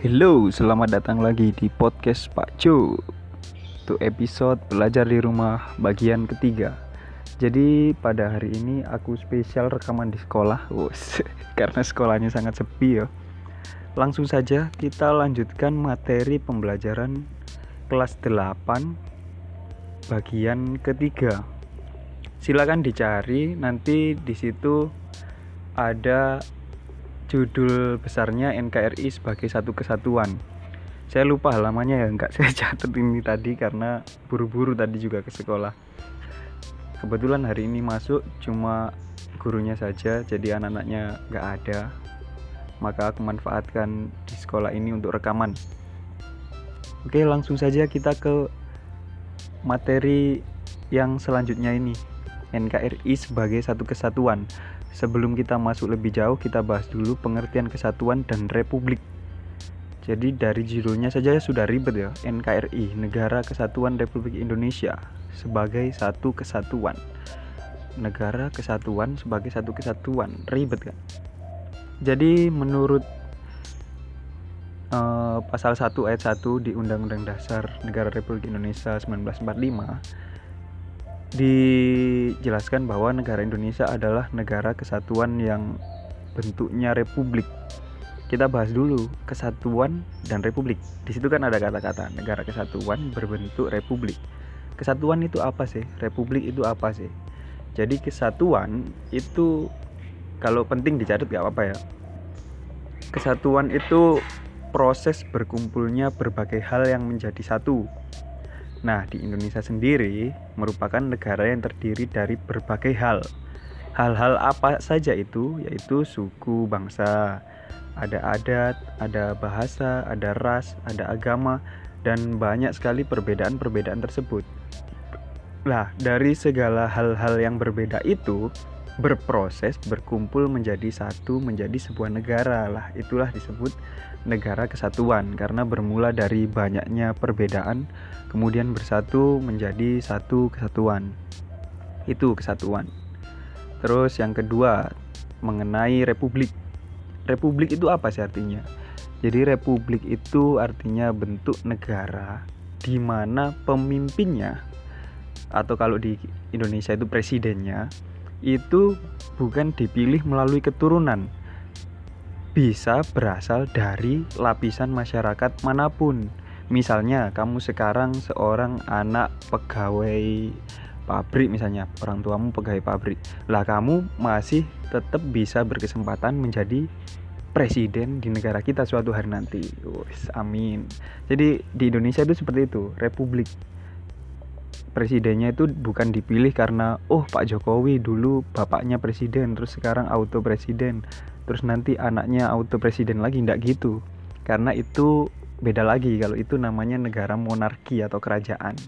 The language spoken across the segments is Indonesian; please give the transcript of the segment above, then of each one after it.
Hello, selamat datang lagi di podcast Pak Jo Untuk episode belajar di rumah bagian ketiga. Jadi pada hari ini aku spesial rekaman di sekolah Wus, Karena sekolahnya sangat sepi ya Langsung saja kita lanjutkan materi pembelajaran kelas 8 bagian ketiga. Silakan dicari nanti di situ ada judul besarnya NKRI sebagai satu kesatuan. Saya lupa halamannya ya nggak saya catat ini tadi karena buru-buru tadi juga ke sekolah. Kebetulan hari ini masuk cuma gurunya saja jadi anak-anaknya nggak ada. Maka aku manfaatkan di sekolah ini untuk rekaman. Oke langsung saja kita ke materi yang selanjutnya ini. NKRI sebagai satu kesatuan Sebelum kita masuk lebih jauh, kita bahas dulu pengertian kesatuan dan republik. Jadi dari judulnya saja sudah ribet ya, NKRI, Negara Kesatuan Republik Indonesia sebagai satu kesatuan. Negara kesatuan sebagai satu kesatuan, ribet kan? Jadi menurut uh, pasal 1 ayat 1 di Undang-Undang Dasar Negara Republik Indonesia 1945 dijelaskan bahwa negara Indonesia adalah negara kesatuan yang bentuknya republik. Kita bahas dulu kesatuan dan republik. Di situ kan ada kata-kata negara kesatuan berbentuk republik. Kesatuan itu apa sih? Republik itu apa sih? Jadi kesatuan itu kalau penting dicatat gak apa-apa ya. Kesatuan itu proses berkumpulnya berbagai hal yang menjadi satu Nah, di Indonesia sendiri merupakan negara yang terdiri dari berbagai hal. Hal-hal apa saja itu? Yaitu suku, bangsa, ada adat, ada bahasa, ada ras, ada agama, dan banyak sekali perbedaan-perbedaan tersebut. Nah, dari segala hal-hal yang berbeda itu, berproses berkumpul menjadi satu menjadi sebuah negara lah itulah disebut negara kesatuan karena bermula dari banyaknya perbedaan kemudian bersatu menjadi satu kesatuan. Itu kesatuan. Terus yang kedua mengenai republik. Republik itu apa sih artinya? Jadi republik itu artinya bentuk negara di mana pemimpinnya atau kalau di Indonesia itu presidennya itu bukan dipilih melalui keturunan, bisa berasal dari lapisan masyarakat mana pun. Misalnya, kamu sekarang seorang anak pegawai pabrik, misalnya orang tuamu pegawai pabrik, lah kamu masih tetap bisa berkesempatan menjadi presiden di negara kita suatu hari nanti. Uwis, amin. Jadi di Indonesia itu seperti itu, republik presidennya itu bukan dipilih karena oh Pak Jokowi dulu bapaknya presiden terus sekarang auto presiden terus nanti anaknya auto presiden lagi ndak gitu. Karena itu beda lagi kalau itu namanya negara monarki atau kerajaan.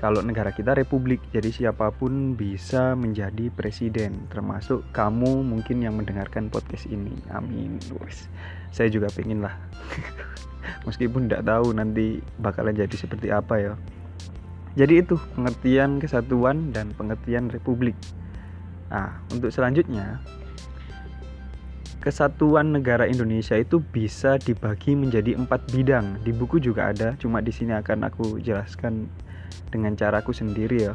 Kalau negara kita republik jadi siapa pun bisa menjadi presiden termasuk kamu mungkin yang mendengarkan podcast ini. Amin. Wes. saya juga pengen lah meskipun tidak tahu nanti bakalan jadi seperti apa ya. Jadi itu pengertian kesatuan dan pengertian republik. Nah, untuk selanjutnya kesatuan negara Indonesia itu bisa dibagi menjadi empat bidang. Di buku juga ada, cuma di sini akan aku jelaskan dengan caraku sendiri ya.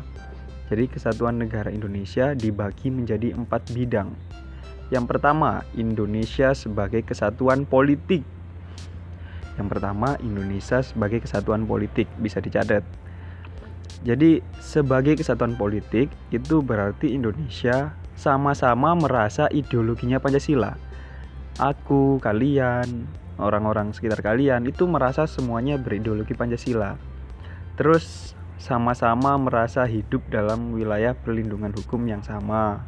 Jadi kesatuan negara Indonesia dibagi menjadi empat bidang. Yang pertama, Indonesia sebagai kesatuan politik. Yang pertama, Indonesia sebagai kesatuan politik bisa dicatat. Jadi sebagai kesatuan politik itu berarti Indonesia sama-sama merasa ideologinya Pancasila. Aku, kalian, orang-orang sekitar kalian itu merasa semuanya berideologi Pancasila. Terus sama-sama merasa hidup dalam wilayah perlindungan hukum yang sama.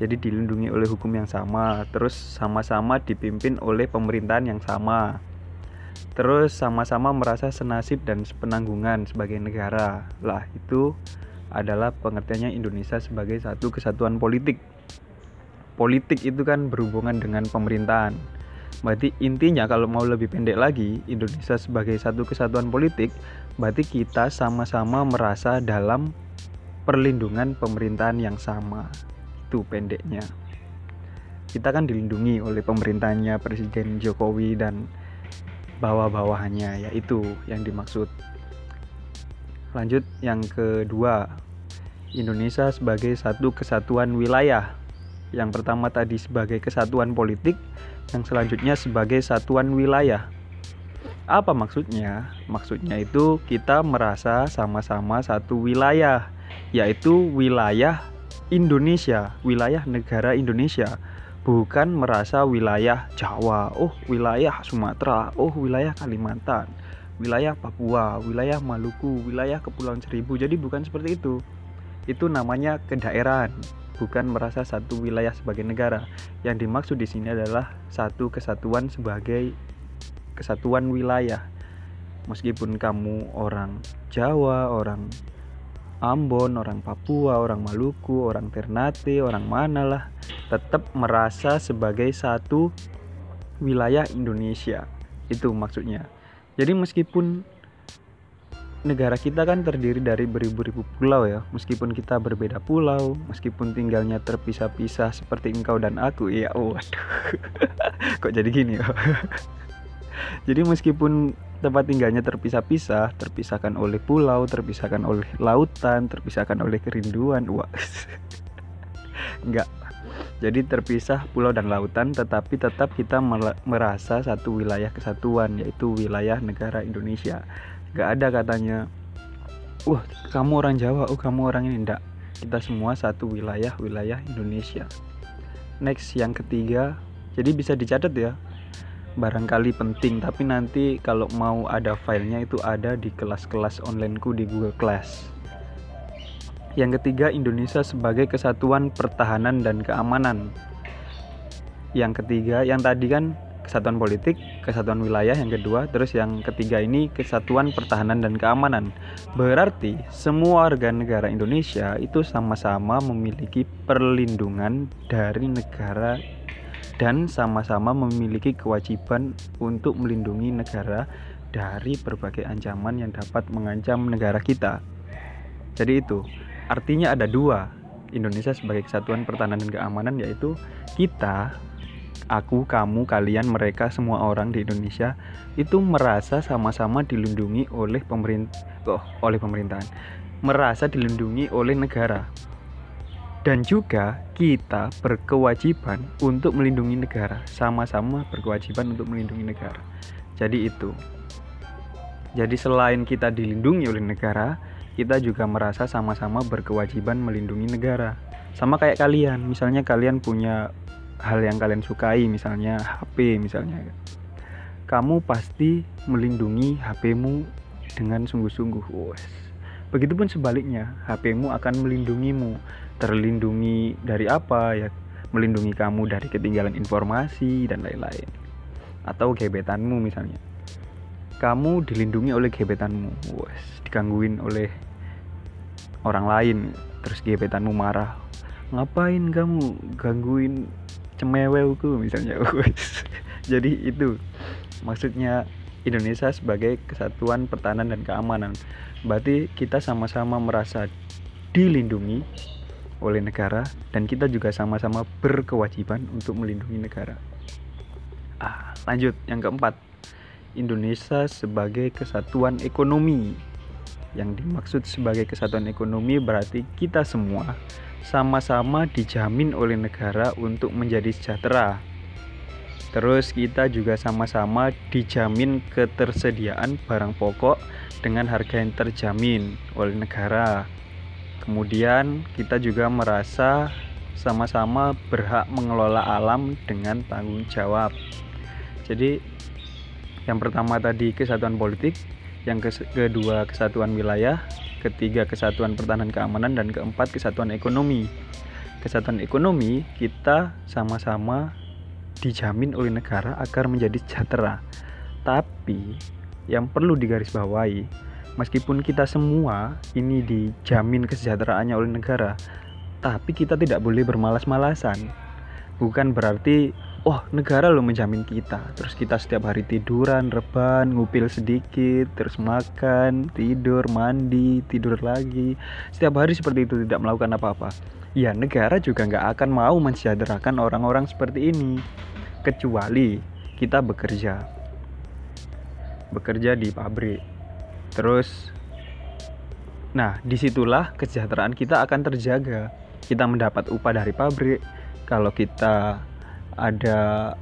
Jadi dilindungi oleh hukum yang sama, terus sama-sama dipimpin oleh pemerintahan yang sama terus sama-sama merasa senasib dan penanggungan sebagai negara lah itu adalah pengertiannya Indonesia sebagai satu kesatuan politik politik itu kan berhubungan dengan pemerintahan. Berarti intinya kalau mau lebih pendek lagi Indonesia sebagai satu kesatuan politik berarti kita sama-sama merasa dalam perlindungan pemerintahan yang sama. Itu pendeknya. Kita kan dilindungi oleh pemerintahnya Presiden Jokowi dan bawah-bawahannya yaitu yang dimaksud. Lanjut yang kedua Indonesia sebagai satu kesatuan wilayah yang pertama tadi sebagai kesatuan politik yang selanjutnya sebagai satuan wilayah apa maksudnya? Maksudnya itu kita merasa sama-sama satu wilayah, yaitu wilayah Indonesia, wilayah negara Indonesia, bukan merasa wilayah Jawa, oh wilayah Sumatera, oh wilayah Kalimantan, wilayah Papua, wilayah Maluku, wilayah Kepulauan Seribu. Jadi bukan seperti itu. Itu namanya kedaerahan, bukan merasa satu wilayah sebagai negara. Yang dimaksud di sini adalah satu kesatuan sebagai kesatuan wilayah. Meskipun kamu orang Jawa, orang Ambon, orang Papua, orang Maluku, orang Ternate, orang mana lah, tetap merasa sebagai satu wilayah Indonesia. Itu maksudnya. Jadi meskipun negara kita kan terdiri dari beribu-ribu pulau ya meskipun kita berbeda pulau meskipun tinggalnya terpisah-pisah seperti engkau dan aku ya waduh kok jadi gini ya Jadi meskipun tempat tinggalnya terpisah-pisah, terpisahkan oleh pulau, terpisahkan oleh lautan, terpisahkan oleh kerinduan, wah. Enggak. Jadi terpisah pulau dan lautan tetapi tetap kita merasa satu wilayah kesatuan yaitu wilayah negara Indonesia. Enggak ada katanya. Wah kamu orang Jawa, oh kamu orang ini. Enggak. Kita semua satu wilayah wilayah Indonesia. Next yang ketiga, jadi bisa dicatat ya. Barangkali penting tapi nanti kalau mau ada filenya itu ada di kelas-kelas onlineku di Google Class. Yang ketiga Indonesia sebagai kesatuan pertahanan dan keamanan. Yang ketiga yang tadi kan kesatuan politik kesatuan wilayah yang kedua terus yang ketiga ini kesatuan pertahanan dan keamanan berarti semua warga negara Indonesia itu sama-sama memiliki perlindungan dari negara dan sama-sama memiliki kewajiban untuk melindungi negara dari berbagai ancaman yang dapat mengancam negara kita. Jadi itu artinya ada dua Indonesia sebagai kesatuan pertahanan dan keamanan yaitu kita aku, kamu, kalian, mereka semua orang di Indonesia itu merasa sama-sama dilindungi oleh pemerintah oh, oleh pemerintahan, merasa dilindungi oleh negara. Dan juga kita berkewajiban untuk melindungi negara. Sama-sama berkewajiban untuk melindungi negara. Jadi itu. Jadi selain kita dilindungi oleh negara kita juga merasa sama-sama berkewajiban melindungi negara. Sama kayak kalian. Misalnya kalian punya hal yang kalian sukai misalnya HP misalnya. Kamu pasti melindungi HPmu dengan sungguh-sungguh. Begitupun sebaliknya, HPmu akan melindungimu. Terlindungi dari apa ya? Melindungi kamu dari ketinggalan informasi dan lain-lain. Atau gebetanmu misalnya. Kamu dilindungi oleh gebetanmu. Wes. Digangguin oleh orang lain. Terus gebetanmu marah. Ngapain kamu gangguin cemewelku misalnya jadi itu maksudnya Indonesia sebagai kesatuan pertahanan dan keamanan berarti kita sama-sama merasa dilindungi oleh negara dan kita juga sama-sama berkewajiban untuk melindungi negara. Ah, lanjut yang keempat. Indonesia sebagai kesatuan ekonomi. Yang dimaksud sebagai kesatuan ekonomi berarti kita semua sama-sama dijamin oleh negara untuk menjadi sejahtera. Terus kita juga sama-sama dijamin ketersediaan barang pokok dengan harga yang terjamin oleh negara Kemudian kita juga merasa sama-sama berhak mengelola alam dengan tanggung jawab. Jadi yang pertama tadi kesatuan politik, yang kedua kesatuan wilayah, ketiga kesatuan pertahanan keamanan dan keempat kesatuan ekonomi. Kesatuan ekonomi kita sama-sama dijamin oleh negara agar menjadi sejahtera. Tapi yang perlu digarisbawahi meskipun kita semua ini dijamin kesejahteraannya oleh negara tapi kita tidak boleh bermalas-malasan bukan berarti wah negara lo menjamin kita. Terus kita setiap hari tiduran reban ngupil sedikit terus makan tidur mandi tidur lagi. Setiap hari seperti itu tidak melakukan apa-apa. Ya negara juga nggak akan mau mensejahterakan orang-orang seperti ini. Kecuali kita bekerja. Bekerja di pabrik. Terus nah di situlah kesejahteraan kita akan terjaga. Kita mendapat upah dari pabrik. Kalau kita ada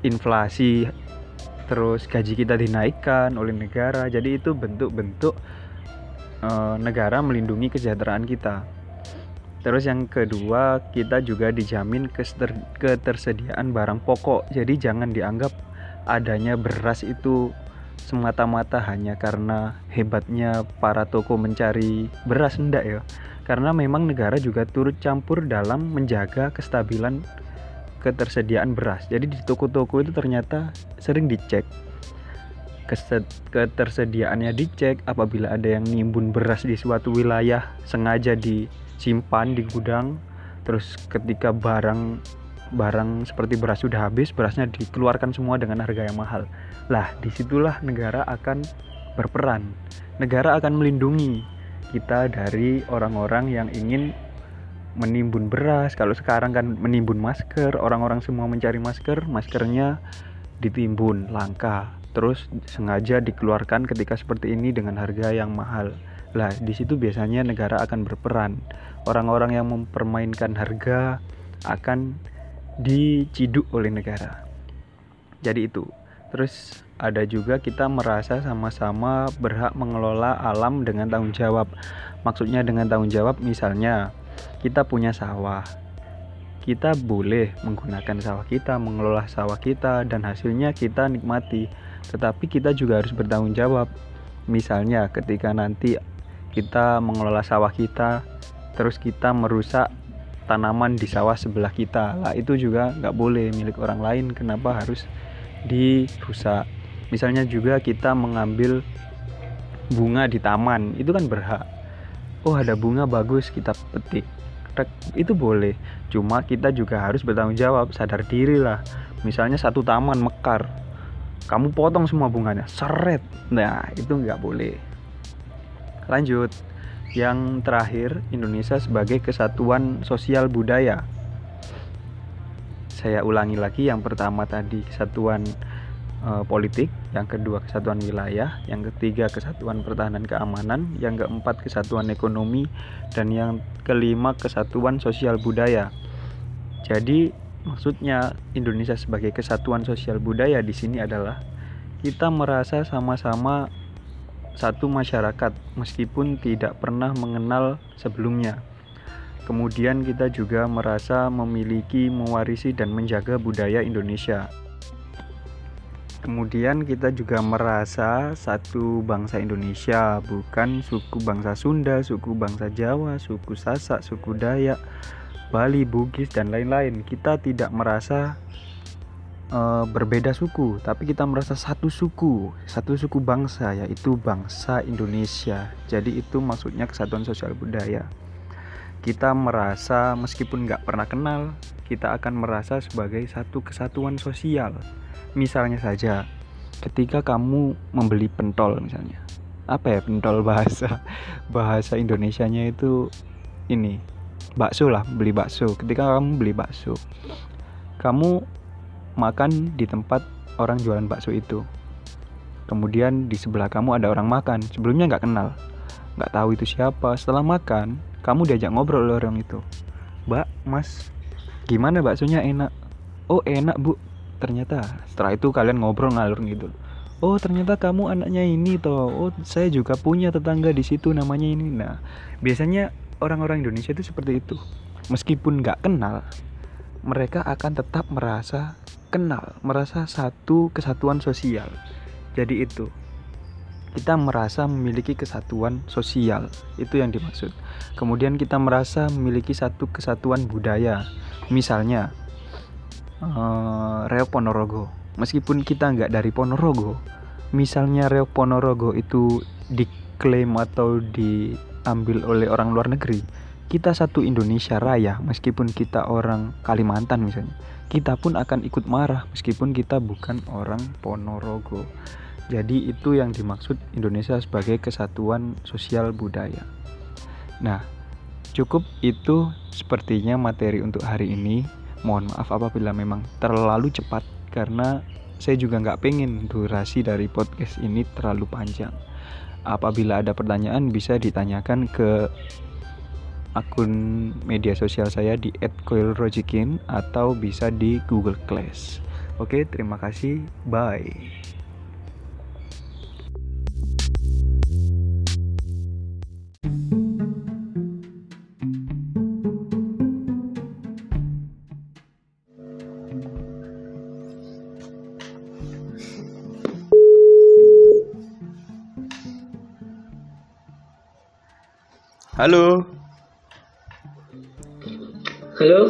inflasi terus gaji kita dinaikkan oleh negara. Jadi itu bentuk-bentuk e, negara melindungi kesejahteraan kita. Terus yang kedua kita juga dijamin ketersediaan barang pokok. Jadi jangan dianggap adanya beras itu semata-mata hanya karena hebatnya para toko mencari beras enggak ya. Karena memang negara juga turut campur dalam menjaga kestabilan ketersediaan beras. Jadi di toko-toko itu ternyata sering dicek. Ketersediaannya dicek apabila ada yang nimbun beras di suatu wilayah sengaja disimpan di gudang terus ketika barang barang seperti beras sudah habis berasnya dikeluarkan semua dengan harga yang mahal. Lah di situlah negara akan berperan. Negara akan melindungi kita dari orang-orang yang ingin menimbun beras. Kalau sekarang kan menimbun masker orang-orang semua mencari masker maskernya ditimbun langka. Terus sengaja dikeluarkan ketika seperti ini dengan harga yang mahal. Lah di situ biasanya negara akan berperan. Orang-orang yang mempermainkan harga akan diciduk oleh negara. Jadi itu. Terus ada juga kita merasa sama-sama berhak mengelola alam dengan tanggung jawab. Maksudnya dengan tanggung jawab misalnya kita punya sawah. Kita boleh menggunakan sawah kita, mengelola sawah kita dan hasilnya kita nikmati. Tetapi kita juga harus bertanggung jawab. Misalnya ketika nanti kita mengelola sawah kita terus kita merusak tanaman di sawah sebelah kita lah itu juga nggak boleh milik orang lain kenapa harus dirusak misalnya juga kita mengambil bunga di taman itu kan berhak oh ada bunga bagus kita petik. Itu boleh. Cuma kita juga harus bertanggung jawab sadar diri lah. Misalnya satu taman mekar kamu potong semua bunganya seret. Nah itu nggak boleh. Lanjut. Yang terakhir Indonesia sebagai kesatuan sosial budaya. Saya ulangi lagi yang pertama tadi kesatuan uh, politik, yang kedua kesatuan wilayah, yang ketiga kesatuan pertahanan keamanan, yang keempat kesatuan ekonomi, dan yang kelima kesatuan sosial budaya. Jadi maksudnya Indonesia sebagai kesatuan sosial budaya di sini adalah kita merasa sama-sama satu masyarakat meskipun tidak pernah mengenal sebelumnya. Kemudian kita juga merasa memiliki, mewarisi dan menjaga budaya Indonesia. Kemudian kita juga merasa satu bangsa Indonesia, bukan suku bangsa Sunda, suku bangsa Jawa, suku Sasak, suku Dayak, Bali, Bugis dan lain-lain. Kita tidak merasa uh, berbeda suku, tapi kita merasa satu suku, satu suku bangsa yaitu bangsa Indonesia. Jadi itu maksudnya kesatuan sosial budaya. Kita merasa meskipun nggak pernah kenal, kita akan merasa sebagai satu kesatuan sosial. Misalnya saja ketika kamu membeli pentol misalnya. Apa ya pentol bahasa? Bahasa Indonesianya itu ini bakso lah beli bakso. Ketika kamu beli bakso kamu makan di tempat orang jualan bakso itu. Kemudian di sebelah kamu ada orang makan sebelumnya nggak kenal nggak tahu itu siapa. Setelah makan kamu diajak ngobrol oleh orang itu. Mbak mas gimana baksonya? Enak. Oh enak bu. Ternyata setelah itu kalian ngobrol ngalur gitu oh ternyata kamu anaknya ini toh. Oh saya juga punya tetangga di situ namanya ini. Nah biasanya orang-orang Indonesia itu seperti itu. Meskipun nggak kenal mereka akan tetap merasa kenal merasa satu kesatuan sosial. Jadi itu kita merasa memiliki kesatuan sosial. Itu yang dimaksud. Kemudian kita merasa memiliki satu kesatuan budaya. Misalnya uh, Reok Ponorogo. Meskipun kita nggak dari Ponorogo misalnya Reok Ponorogo itu diklaim atau diambil oleh orang luar negeri kita satu Indonesia Raya meskipun kita orang Kalimantan misalnya kita pun akan ikut marah meskipun kita bukan orang Ponorogo jadi itu yang dimaksud Indonesia sebagai kesatuan sosial budaya nah cukup itu sepertinya materi untuk hari ini mohon maaf apabila memang terlalu cepat karena saya juga nggak pengen durasi dari podcast ini terlalu panjang. Apabila ada pertanyaan bisa ditanyakan ke akun media sosial saya di @coilrojikin atau bisa di Google Class. Oke, terima kasih. Bye. Halo. Halo.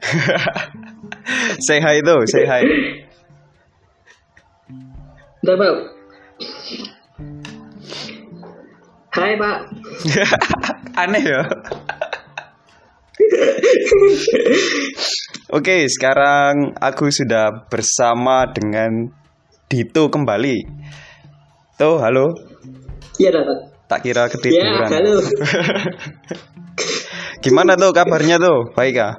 say hi tuh, say hi. Bentar, Pak. Hai, Pak. Aneh ya. Oke, sekarang aku sudah bersama dengan Dito kembali. Tuh, halo. Iya, Pak. Tak kira Ya, ketiduran. halo. Gimana tuh kabarnya tuh? Baik ah?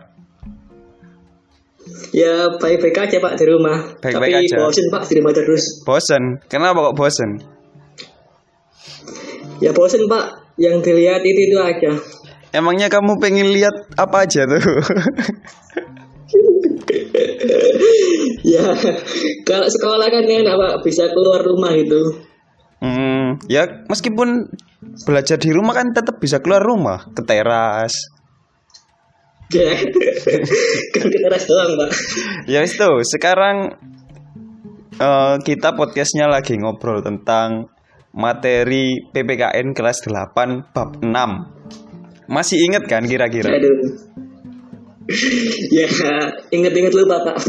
Ya, baik-baik aja, Pak, di rumah. Baik-baik Tapi aja. bosen, Pak, di rumah terus. Bosen? Kenapa kok bosen? Ya, bosen, Pak. Yang dilihat itu itu aja. Emangnya kamu pengen lihat apa aja tuh? ya, kalau sekolah kan enak, Pak. Bisa keluar rumah gitu. Hmm, ya meskipun belajar di rumah kan tetap bisa keluar rumah ke teras. Ya, kan ke teras doang, Pak. Ya wis tuh, sekarang eh, kita podcastnya lagi ngobrol tentang materi PPKN kelas 8 bab 6. Masih inget kan kira-kira? Ya, inget-inget lupa, Pak.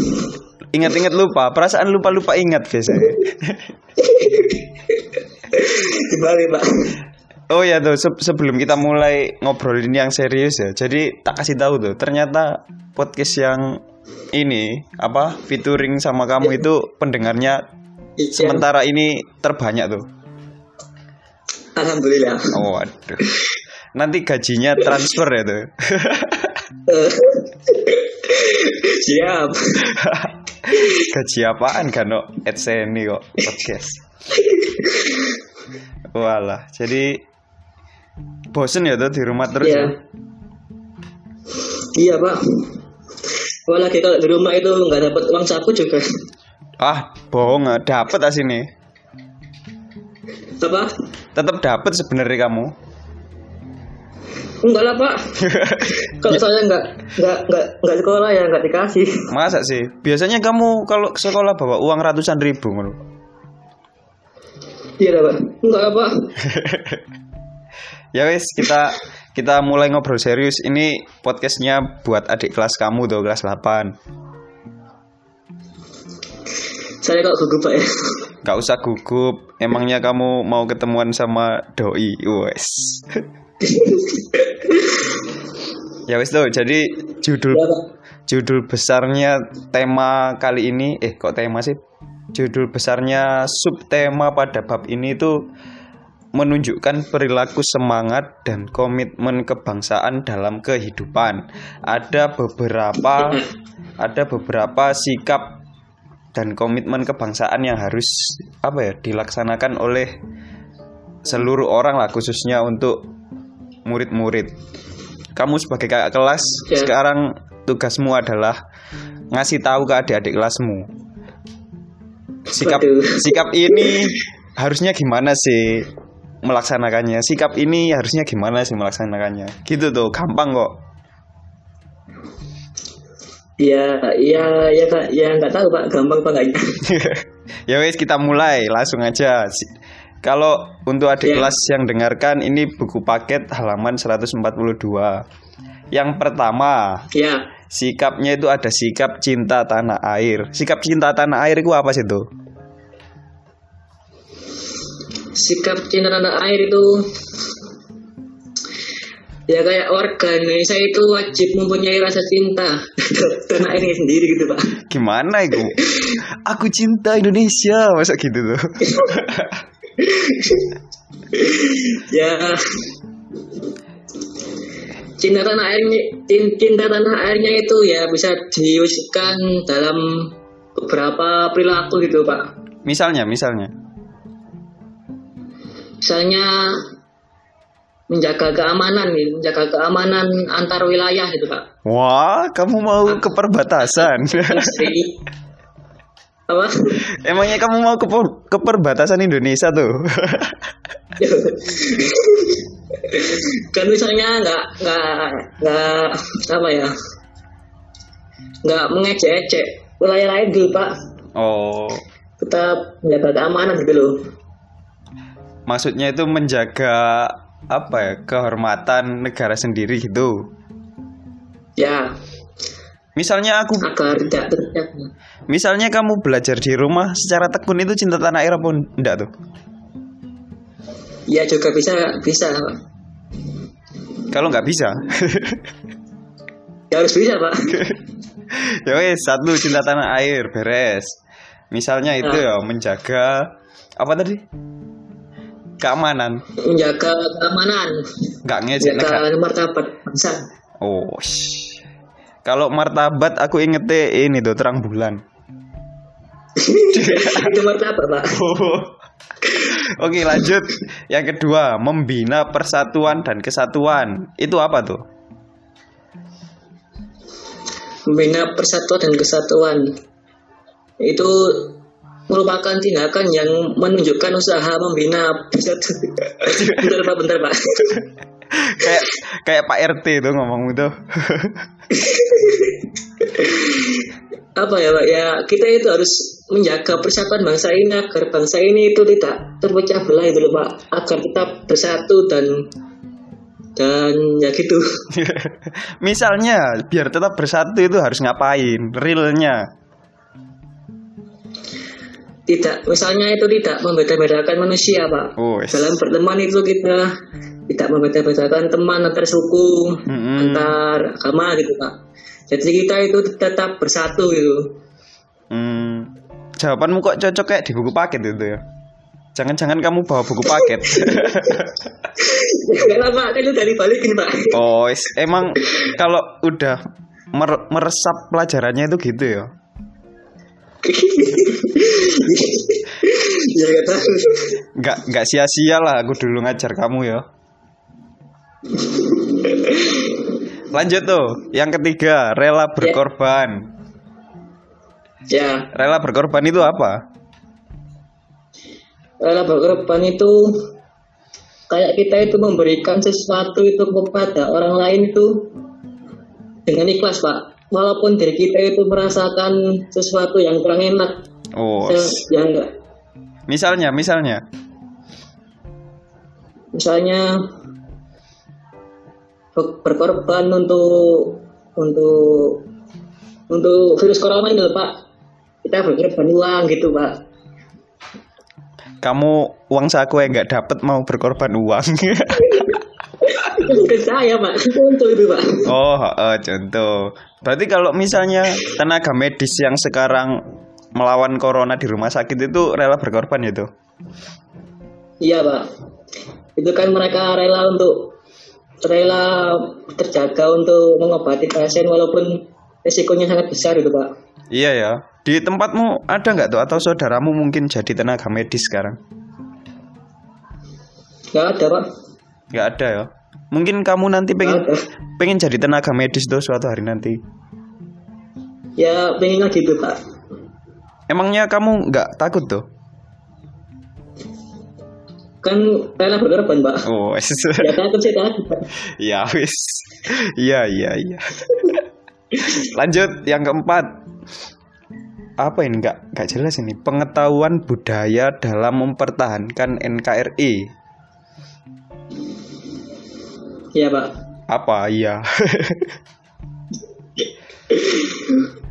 Ingat-ingat lupa, perasaan lupa-lupa ingat biasanya. Kembali, Pak. Oh ya tuh se- sebelum kita mulai ngobrolin yang serius ya. Jadi tak kasih tahu tuh, ternyata podcast yang ini apa featuring sama kamu itu pendengarnya Iya. sementara ini terbanyak tuh. Alhamdulillah. Oh, waduh. Nanti gajinya transfer ya tuh. Siap. Gaji apaan kan no? AdSense kok podcast. Walah, jadi bosen ya tuh di rumah terus Iya. ya. Iya pak. Apalagi kalau di rumah itu nggak dapat uang saku juga. Ah, bohong, ah. dapet asini. Apa? Tetap dapet sebenarnya kamu. Enggak lah pak. kalau saya nggak nggak nggak nggak sekolah ya nggak dikasih. Masa sih? Biasanya kamu kalau sekolah bawa uang ratusan ribu. Iya pak. Enggak lah pak. Ya wes, kita kita mulai ngobrol serius. Ini podcastnya buat adik kelas kamu tuh, kelas 8. Saya kok gugup pak ya. Gak usah gugup. Emangnya kamu mau ketemuan sama doi? Wes. ya wes tuh. Jadi judul pak. judul besarnya tema kali ini eh kok tema sih? Judul besarnya subtema pada bab ini tuh menunjukkan perilaku semangat dan komitmen kebangsaan dalam kehidupan. Ada beberapa ada beberapa sikap dan komitmen kebangsaan yang harus apa ya dilaksanakan oleh seluruh orang lah khususnya untuk murid-murid. Kamu sebagai kakak kelas Ya. sekarang tugasmu adalah ngasih tahu ke adik-adik kelasmu. Sikap Waduh. sikap ini harusnya gimana sih melaksanakannya? Sikap ini harusnya gimana sih melaksanakannya? Gitu tuh, gampang kok. Iya iya ya pak. Ya nggak tahu pak. Gampang pak nggaknya. ya wes kita mulai langsung aja. Kalau untuk adik Ya. kelas yang dengarkan ini buku paket halaman 142. Yang pertama, Ya. sikapnya itu ada sikap cinta tanah air. Sikap cinta tanah air itu apa sih tuh? Sikap cinta tanah air itu ya kayak warga Indonesia itu wajib mempunyai rasa cinta tanah airnya sendiri gitu pak. Gimana itu? Aku cinta Indonesia, masa gitu tuh? ya cinta tanah airnya cin- cinta tanah airnya itu ya bisa diwujudkan dalam beberapa perilaku gitu pak Misalnya, misalnya. Misalnya menjaga keamanan nih menjaga keamanan antar wilayah gitu pak. Wah, kamu mau ke perbatasan. Apa? Emangnya kamu mau ke, per- ke perbatasan Indonesia tuh? kan misalnya nggak nggak nggak apa ya? Nggak mengecek-ecek wilayah lain dulu pak. Oh, tetap menjaga keamanan gitu loh maksudnya itu menjaga apa ya kehormatan negara sendiri gitu. ya Misalnya aku, agar tidak terjadi misalnya kamu belajar di rumah secara tekun itu cinta tanah air apa enggak tuh? ya juga bisa bisa. Kalau nggak bisa, ya harus bisa pak ya wes satu cinta tanah air beres. Misalnya itu ya menjaga apa tadi? Keamanan, menjaga keamanan. Nggak ngejek negara. menjaga martabat bangsa. Oh, kalau martabat aku ingete ini tuh terang bulan. itu martabat pak. Oke lanjut. Yang kedua Membina persatuan dan kesatuan. Itu apa tuh? membina persatuan dan kesatuan. Itu merupakan tindakan yang menunjukkan usaha membina persatuan bentar pak bentar pak. Kayak kayak Pak RT tuh ngomong itu. Apa ya pak? Ya kita itu harus menjaga persatuan bangsa ini agar bangsa ini itu tidak terpecah belah itu loh pak. Agar tetap bersatu dan dan ya gitu. Misalnya Biar tetap bersatu itu harus ngapain? Realnya tidak. Misalnya itu tidak membeda-bedakan manusia pak. Oh, wes. dalam berteman itu kita tidak membeda-bedakan teman antar suku Mm-mm. antar agama gitu pak. Jadi kita itu tetap bersatu gitu. Hmm, Jawabanmu kok cocok kayak di buku paket itu ya? Jangan-jangan kamu bawa buku paket. Enggak lah pak. Kan udah dibalikin pak. Oh emang kalau udah mer- meresap pelajarannya itu gitu ya ya nggak tahu. Nggak nggak sia-sia lah aku dulu ngajar kamu ya lanjut tuh yang ketiga rela berkorban. Ya. Rela berkorban itu apa? Rela berkorban itu kayak kita itu memberikan sesuatu itu kepada orang lain itu dengan ikhlas pak walaupun diri kita itu merasakan sesuatu yang kurang enak. Oh yang enggak. misalnya misalnya. Misalnya ber- berkorban untuk untuk untuk virus corona ini loh, pak. Kita berkorban uang gitu pak. Kamu uang saku yang nggak dapet mau berkorban uang bukan saya pak. Untuk itu pak. Oh eh, contoh. Berarti kalau misalnya tenaga medis yang sekarang melawan corona di rumah sakit itu rela berkorban itu iya pak. Itu kan mereka rela untuk rela terjaga untuk mengobati pasien walaupun resikonya sangat besar itu pak. Iya ya. Di tempatmu ada nggak tuh? Atau saudaramu mungkin jadi tenaga medis sekarang? Nggak ada pak. Nggak ada ya mungkin kamu nanti pengen pengen jadi tenaga medis tuh suatu hari nanti. Ya pengen lagi tuh pak. Emangnya kamu nggak takut tuh? Kan rela berkorban pak. Oh wes. ya takut sih takut ya wis iya iya iya. Lanjut yang keempat. Apa ini? Nggak nggak jelas ini. Pengetahuan budaya dalam mempertahankan NKRI iya pak apa iya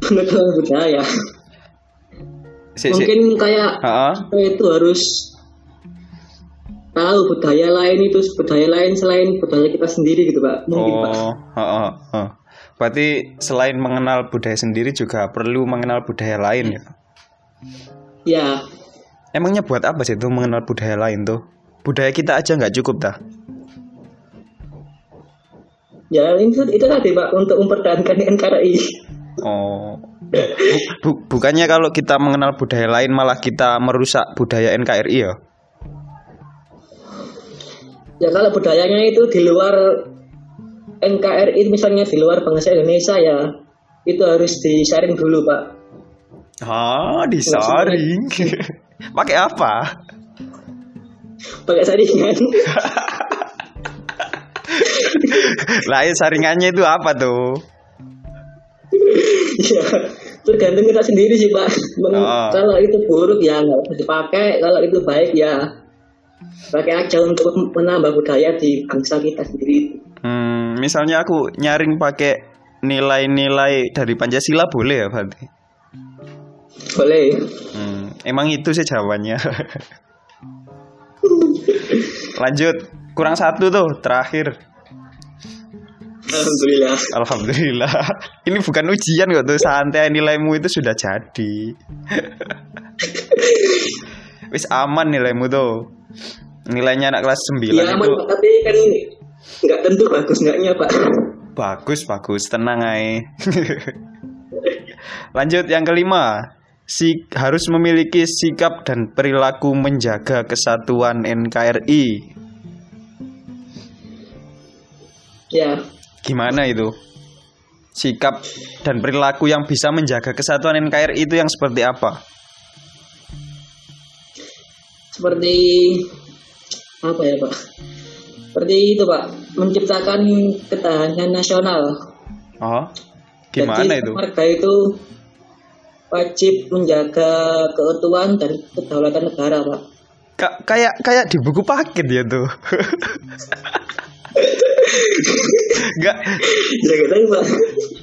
pengetahuan budaya si, si. mungkin kayak Ha-ha. kita itu harus tahu budaya lain itu budaya lain selain budaya kita sendiri gitu pak mungkin pak Oh, ha-ha, ha. berarti selain mengenal budaya sendiri juga perlu mengenal budaya lain ya. ya Emangnya buat apa sih itu mengenal budaya lain tuh? Budaya kita aja nggak cukup dah. Ya itu itu tadi pak untuk mempertahankan NKRI Oh. Bu- bu- bukannya kalau kita mengenal budaya lain malah kita merusak budaya NKRI ya? Ya kalau budayanya itu di luar NKRI misalnya di luar bangsa Indonesia ya itu harus disaring dulu pak. Ah, disaring. Pakai apa? Pakai saringan. Lah, ya saringannya itu apa tuh? ya tergantung kita sendiri sih pak. Men- Ah. Kalau itu buruk ya nggak usah dipakai. Kalau itu baik ya pakai aja untuk menambah budaya di bangsa kita sendiri. Hmm, misalnya aku nyaring pakai nilai-nilai dari Pancasila boleh ya berarti? Boleh. Hmm, emang itu sih jawabannya. Lanjut, kurang satu tuh terakhir. Alhamdulillah. Alhamdulillah. Ini bukan ujian kok tuh santai nilaimu itu sudah jadi. Wis aman nilaimu tuh. Nilainya anak kelas 9 Ya itu aman Pak, tapi kan nggak tentu bagus nggaknya pak. bagus bagus tenang ay. Lanjut yang kelima. Si harus memiliki sikap dan perilaku menjaga kesatuan NKRI. Ya Gimana itu? Sikap dan perilaku yang bisa menjaga kesatuan NKRI itu yang seperti apa? seperti apa ya pak? Seperti itu pak menciptakan ketahanan nasional. Oh, gimana Jadi, itu? Warga itu wajib menjaga keutuhan dan kedaulatan negara pak. Ka- kayak kayak di buku paket ya tuh. Enggak, Ya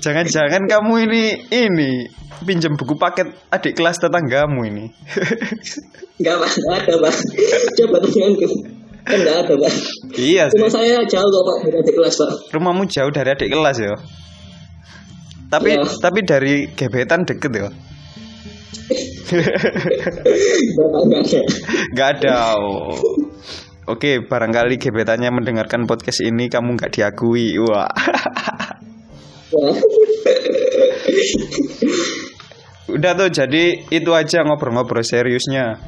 jangan-jangan kamu ini ini pinjam buku paket adik kelas tetanggamu ini. Enggak pak, nggak ada pak. Coba tanyakan kan nggak ada pak. iya sih. saya jauh kok pak dari adik kelas pak. Rumahmu jauh dari adik kelas ya. Tapi Iya. tapi dari gebetan deket ya. Bapak nggak ada. Gak ada. Oh. Oke, barangkali gebetannya mendengarkan podcast ini kamu nggak diakui. Wah. Udah tuh, jadi itu aja ngobrol-ngobrol seriusnya.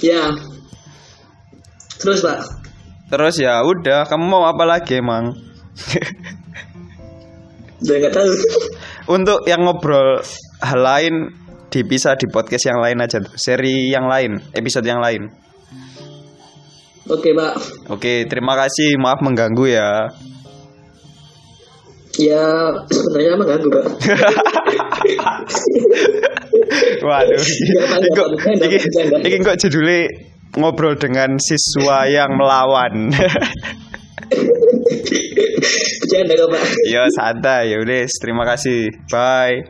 ya. Terus pak. Terus ya udah, kamu mau apa lagi emang? Udah nggak tahu. Untuk yang ngobrol hal lain dipisah di podcast yang lain aja tuh, seri yang lain, episode yang lain. Oke pak. Oke, terima kasih. Maaf mengganggu ya. Ya sebenarnya emang ganggu pak. Waduh, ini kok, ini, kok judulnya ngobrol dengan siswa yang melawan. Bercanda kok pak. ya santai, ya udah. Terima kasih. Bye.